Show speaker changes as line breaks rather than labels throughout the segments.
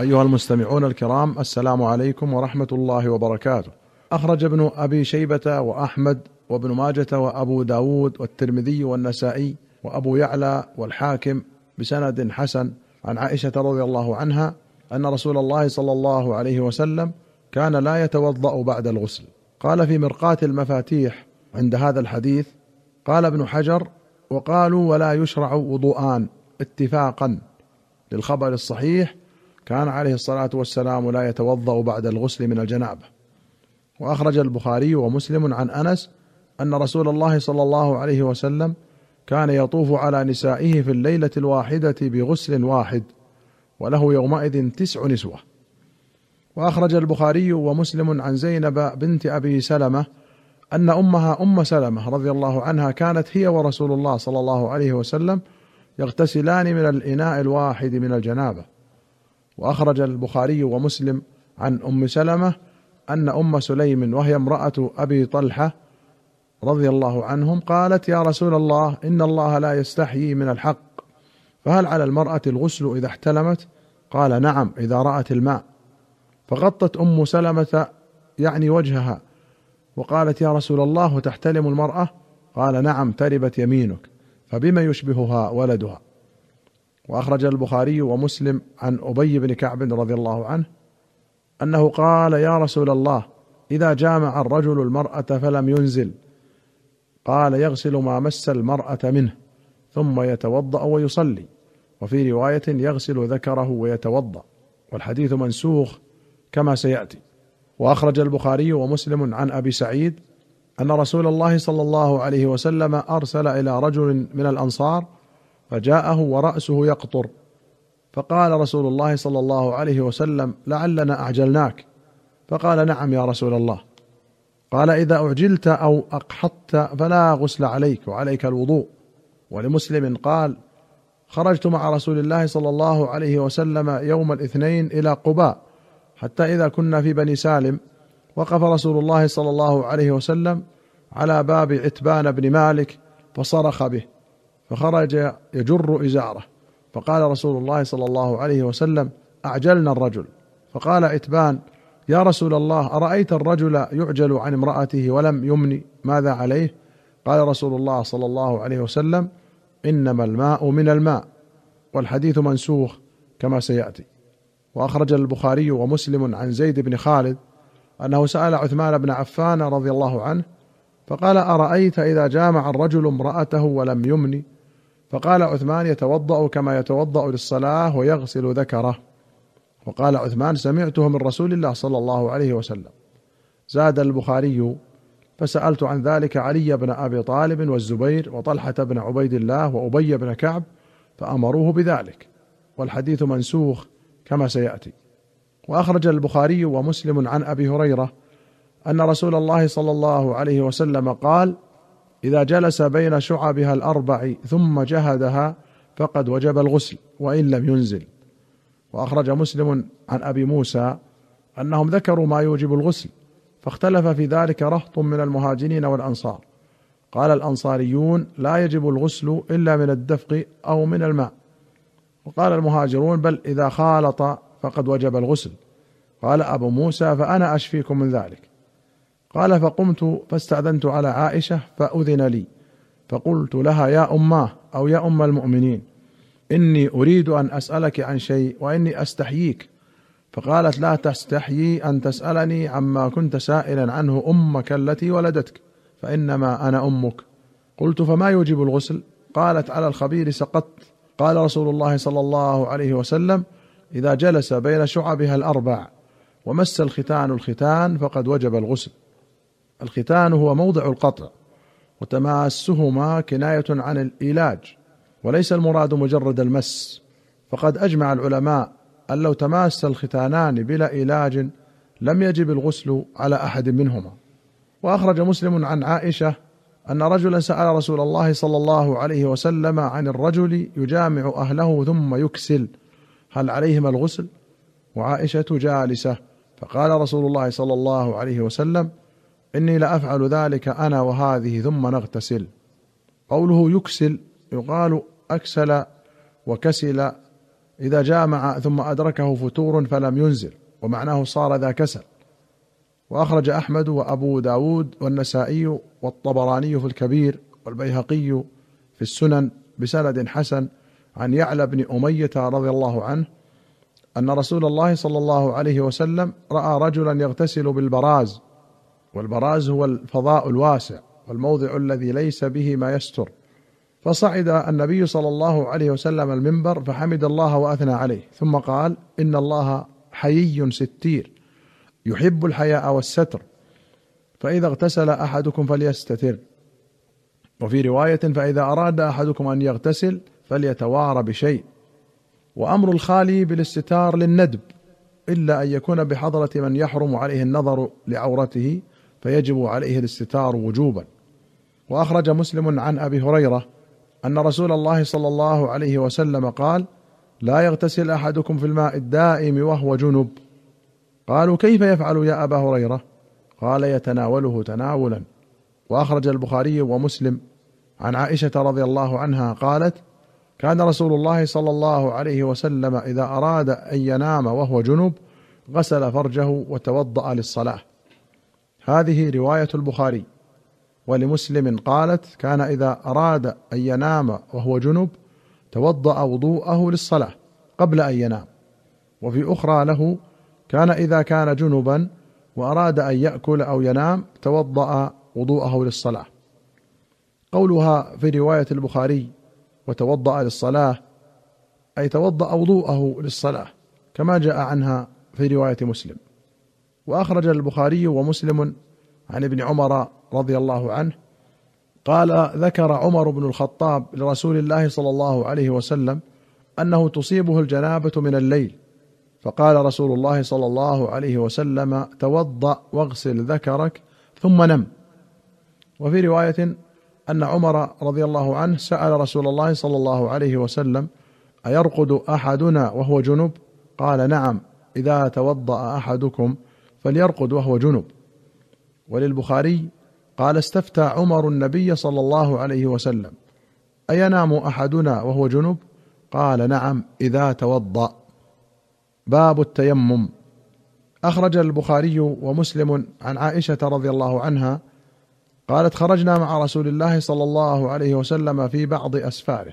أيها المستمعون الكرام السلام عليكم ورحمة الله وبركاته. أخرج ابن أبي شيبة وأحمد وابن ماجة وأبو داود والترمذي والنسائي وأبو يعلى والحاكم بسند حسن عن عائشة رضي الله عنها أن رسول الله صلى الله عليه وسلم كان لا يتوضأ بعد الغسل. قال في مرقاة المفاتيح عند هذا الحديث قال ابن حجر وقالوا ولا يشرع وضوءان اتفاقا للخبر الصحيح كان عليه الصلاة والسلام لا يتوضأ بعد الغسل من الجنابة. وأخرج البخاري ومسلم عن أنس أن رسول الله صلى الله عليه وسلم كان يطوف على نسائه في الليلة الواحدة بغسل واحد وله يومئذ تسع نسوة. وأخرج البخاري ومسلم عن زينب بنت أبي سلمة أن أمها أم سلمة رضي الله عنها كانت هي ورسول الله صلى الله عليه وسلم يغتسلان من الإناء الواحد من الجنابة. وأخرج البخاري ومسلم عن أم سلمة أن أم سليم وهي امرأة أبي طلحة رضي الله عنهم قالت يا رسول الله إن الله لا يستحيي من الحق فهل على المرأة الغسل إذا احتلمت؟ قال نعم إذا رأت الماء. فغطت أم سلمة يعني وجهها وقالت يا رسول الله تحتلم المرأة؟ قال نعم تربت يمينك فبما يشبهها ولدها. وأخرج البخاري ومسلم عن أبي بن كعب رضي الله عنه أنه قال يا رسول الله إذا جامع الرجل المرأة فلم ينزل قال يغسل ما مس المرأة منه ثم يتوضأ ويصلي وفي رواية يغسل ذكره ويتوضأ والحديث منسوخ كما سيأتي. وأخرج البخاري ومسلم عن أبي سعيد أن رسول الله صلى الله عليه وسلم أرسل إلى رجل من الأنصار فجاءه ورأسه يقطر. فقال رسول الله صلى الله عليه وسلم لعلنا أعجلناك. فقال نعم يا رسول الله. قال إذا أعجلت أو أقحطت فلا غسل عليك وعليك الوضوء. ولمسلم قال خرجت مع رسول الله صلى الله عليه وسلم يوم الاثنين إلى قباء حتى إذا كنا في بني سالم. وقف رسول الله صلى الله عليه وسلم على باب عتبان بن مالك فصرخ به. فخرج يجر إزاره. فقال رسول الله صلى الله عليه وسلم أعجلنا الرجل. فقال عتبان يا رسول الله أرأيت الرجل يعجل عن امرأته ولم يمن؟ ماذا عليه؟ قال رسول الله صلى الله عليه وسلم إنما الماء من الماء والحديث منسوخ كما سيأتي. وأخرج البخاري ومسلم عن زيد بن خالد أنه سأل عثمان بن عفان رضي الله عنه فقال أرأيت إذا جامع الرجل امرأته ولم يمن؟ فقال عثمان يتوضأ كما يتوضأ للصلاة ويغسل ذكره. وقال عثمان سمعته من رسول الله صلى الله عليه وسلم. زاد البخاري فسألت عن ذلك علي بن أبي طالب والزبير وطلحة بن عبيد الله وأبي بن كعب فأمروه بذلك. والحديث منسوخ كما سيأتي. وأخرج البخاري ومسلم عن أبي هريرة أن رسول الله صلى الله عليه وسلم قال إذا جلس بين شعبها الأربع ثم جهدها فقد وجب الغسل وإن لم ينزل. وأخرج مسلم عن أبي موسى أنهم ذكروا ما يوجب الغسل فاختلف في ذلك رهط من المهاجرين والأنصار. قال الأنصاريون لا يجب الغسل إلا من الدفق أو من الماء. وقال المهاجرون بل إذا خالط فقد وجب الغسل. قال أبو موسى فأنا أشفيكم من ذلك. قال فقمت فاستأذنت على عائشة فأذن لي. فقلت لها يا اماه أو يا أم المؤمنين إني أريد أن أسألك عن شيء وإني أستحييك. فقالت لا تستحيي أن تسألني عما كنت سائلا عنه أمك التي ولدتك فإنما أنا أمك. قلت فما يوجب الغسل؟ قالت على الخبير سقطت. قال رسول الله صلى الله عليه وسلم إذا جلس بين شعبها الأربع ومس الختان الختان فقد وجب الغسل. الختان هو موضع القطع وتماسهما كناية عن الإيلاج وليس المراد مجرد المس. فقد أجمع العلماء أن لو تماس الختانان بلا علاج لم يجب الغسل على أحد منهما. وأخرج مسلم عن عائشة أن رجلا سأل رسول الله صلى الله عليه وسلم عن الرجل يجامع أهله ثم يكسل هل عليهما الغسل؟ وعائشة جالسة فقال رسول الله صلى الله عليه وسلم إني لافعل ذلك أنا وهذه ثم نغتسل. قوله يكسل يقال أكسل وكسل. إذا جامع ثم أدركه فتور فلم ينزل ومعناه صار ذا كسل. وأخرج أحمد وأبو داود والنسائي والطبراني في الكبير والبيهقي في السنن بسند حسن عن يعلى بن أمية رضي الله عنه أن رسول الله صلى الله عليه وسلم رأى رجلا يغتسل بالبراز والبراز هو الفضاء الواسع والموضع الذي ليس به ما يستر. فصعد النبي صلى الله عليه وسلم المنبر فحمد الله وأثنى عليه ثم قال إن الله حيي ستير يحب الحياء والستر فإذا اغتسل أحدكم فليستتر. وفي رواية فإذا أراد أحدكم أن يغتسل فليتوارى بشيء. وأمر الخالي بالاستتار للندب إلا أن يكون بحضرة من يحرم عليه النظر لعورته فيجب عليه الاستتار وجوبا. وأخرج مسلم عن أبي هريرة أن رسول الله صلى الله عليه وسلم قال لا يغتسل أحدكم في الماء الدائم وهو جنب قالوا كيف يفعل يا أبا هريرة؟ قال يتناوله تناولا وأخرج البخاري ومسلم عن عائشة رضي الله عنها قالت كان رسول الله صلى الله عليه وسلم إذا أراد أن ينام وهو جنب غسل فرجه وتوضأ للصلاة هذه رواية البخاري. ولمسلم قالت كان إذا أراد أن ينام وهو جنب توضأ وضوءه للصلاة قبل أن ينام. وفي أخرى له كان إذا كان جنبا وأراد أن يأكل أو ينام توضأ وضوءه للصلاة. قولها في رواية البخاري وتوضأ للصلاة أي توضأ وضوءه للصلاة كما جاء عنها في رواية مسلم. وأخرج البخاري ومسلم عن ابن عمر رضي الله عنه قال ذكر عمر بن الخطاب لرسول الله صلى الله عليه وسلم أنه تصيبه الجنابة من الليل. فقال رسول الله صلى الله عليه وسلم توضأ واغسل ذكرك ثم نم. وفي رواية أن عمر رضي الله عنه سأل رسول الله صلى الله عليه وسلم أيرقد أحدنا وهو جنب؟ قال نعم إذا توضأ أحدكم فليرقد وهو جنب. وللبخاري قال استفتى عمر النبي صلى الله عليه وسلم. أينام أحدنا وهو جنب؟ قال نعم إذا توضأ. باب التيمم. أخرج البخاري ومسلم عن عائشة رضي الله عنها قالت خرجنا مع رسول الله صلى الله عليه وسلم في بعض أسفاره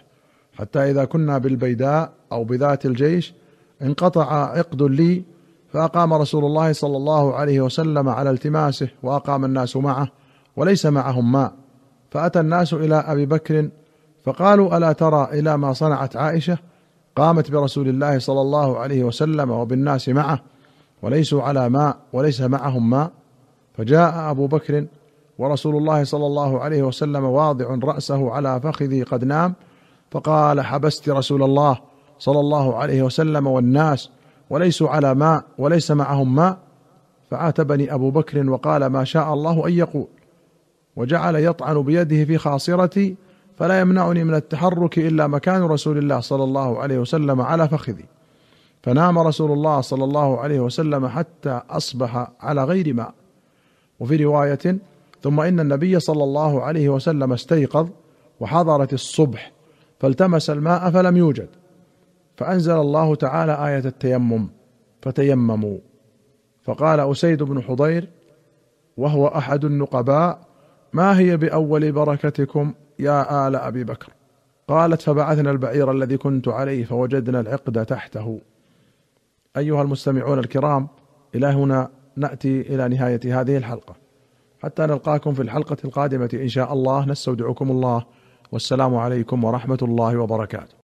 حتى إذا كنا بالبيداء أو بذات الجيش انقطع عقد لي فأقام رسول الله صلى الله عليه وسلم على التماسه وأقام الناس معه وليس معهم ماء. فأتى الناس إلى أبي بكر فقالوا ألا ترى إلى ما صنعت عائشة؟ قامت برسول الله صلى الله عليه وسلم وبالناس معه وليسوا على ماء وليس معهم ماء. فجاء أبو بكر ورسول الله صلى الله عليه وسلم واضع رأسه على فخذي قد نام فقال حبست رسول الله صلى الله عليه وسلم والناس وليسوا على ماء وليس معهم ماء. فعاتبني أبو بكر وقال ما شاء الله أن يقول. وجعل يطعن بيده في خاصرتي فلا يمنعني من التحرك إلا مكان رسول الله صلى الله عليه وسلم على فخذي. فنام رسول الله صلى الله عليه وسلم حتى أصبح على غير ماء. وفي رواية ثم إن النبي صلى الله عليه وسلم استيقظ وحضرت الصبح فالتمس الماء فلم يوجد. فأنزل الله تعالى آية التيمم فتيمموا. فقال أسيد بن حضير وهو أحد النقباء ما هي بأول بركتكم يا آل أبي بكر؟ قالت فبعثنا البعير الذي كنت عليه فوجدنا العقد تحته. أيها المستمعون الكرام إلى هنا نأتي إلى نهاية هذه الحلقة. حتى نلقاكم في الحلقة القادمة إن شاء الله نستودعكم الله والسلام عليكم ورحمة الله وبركاته.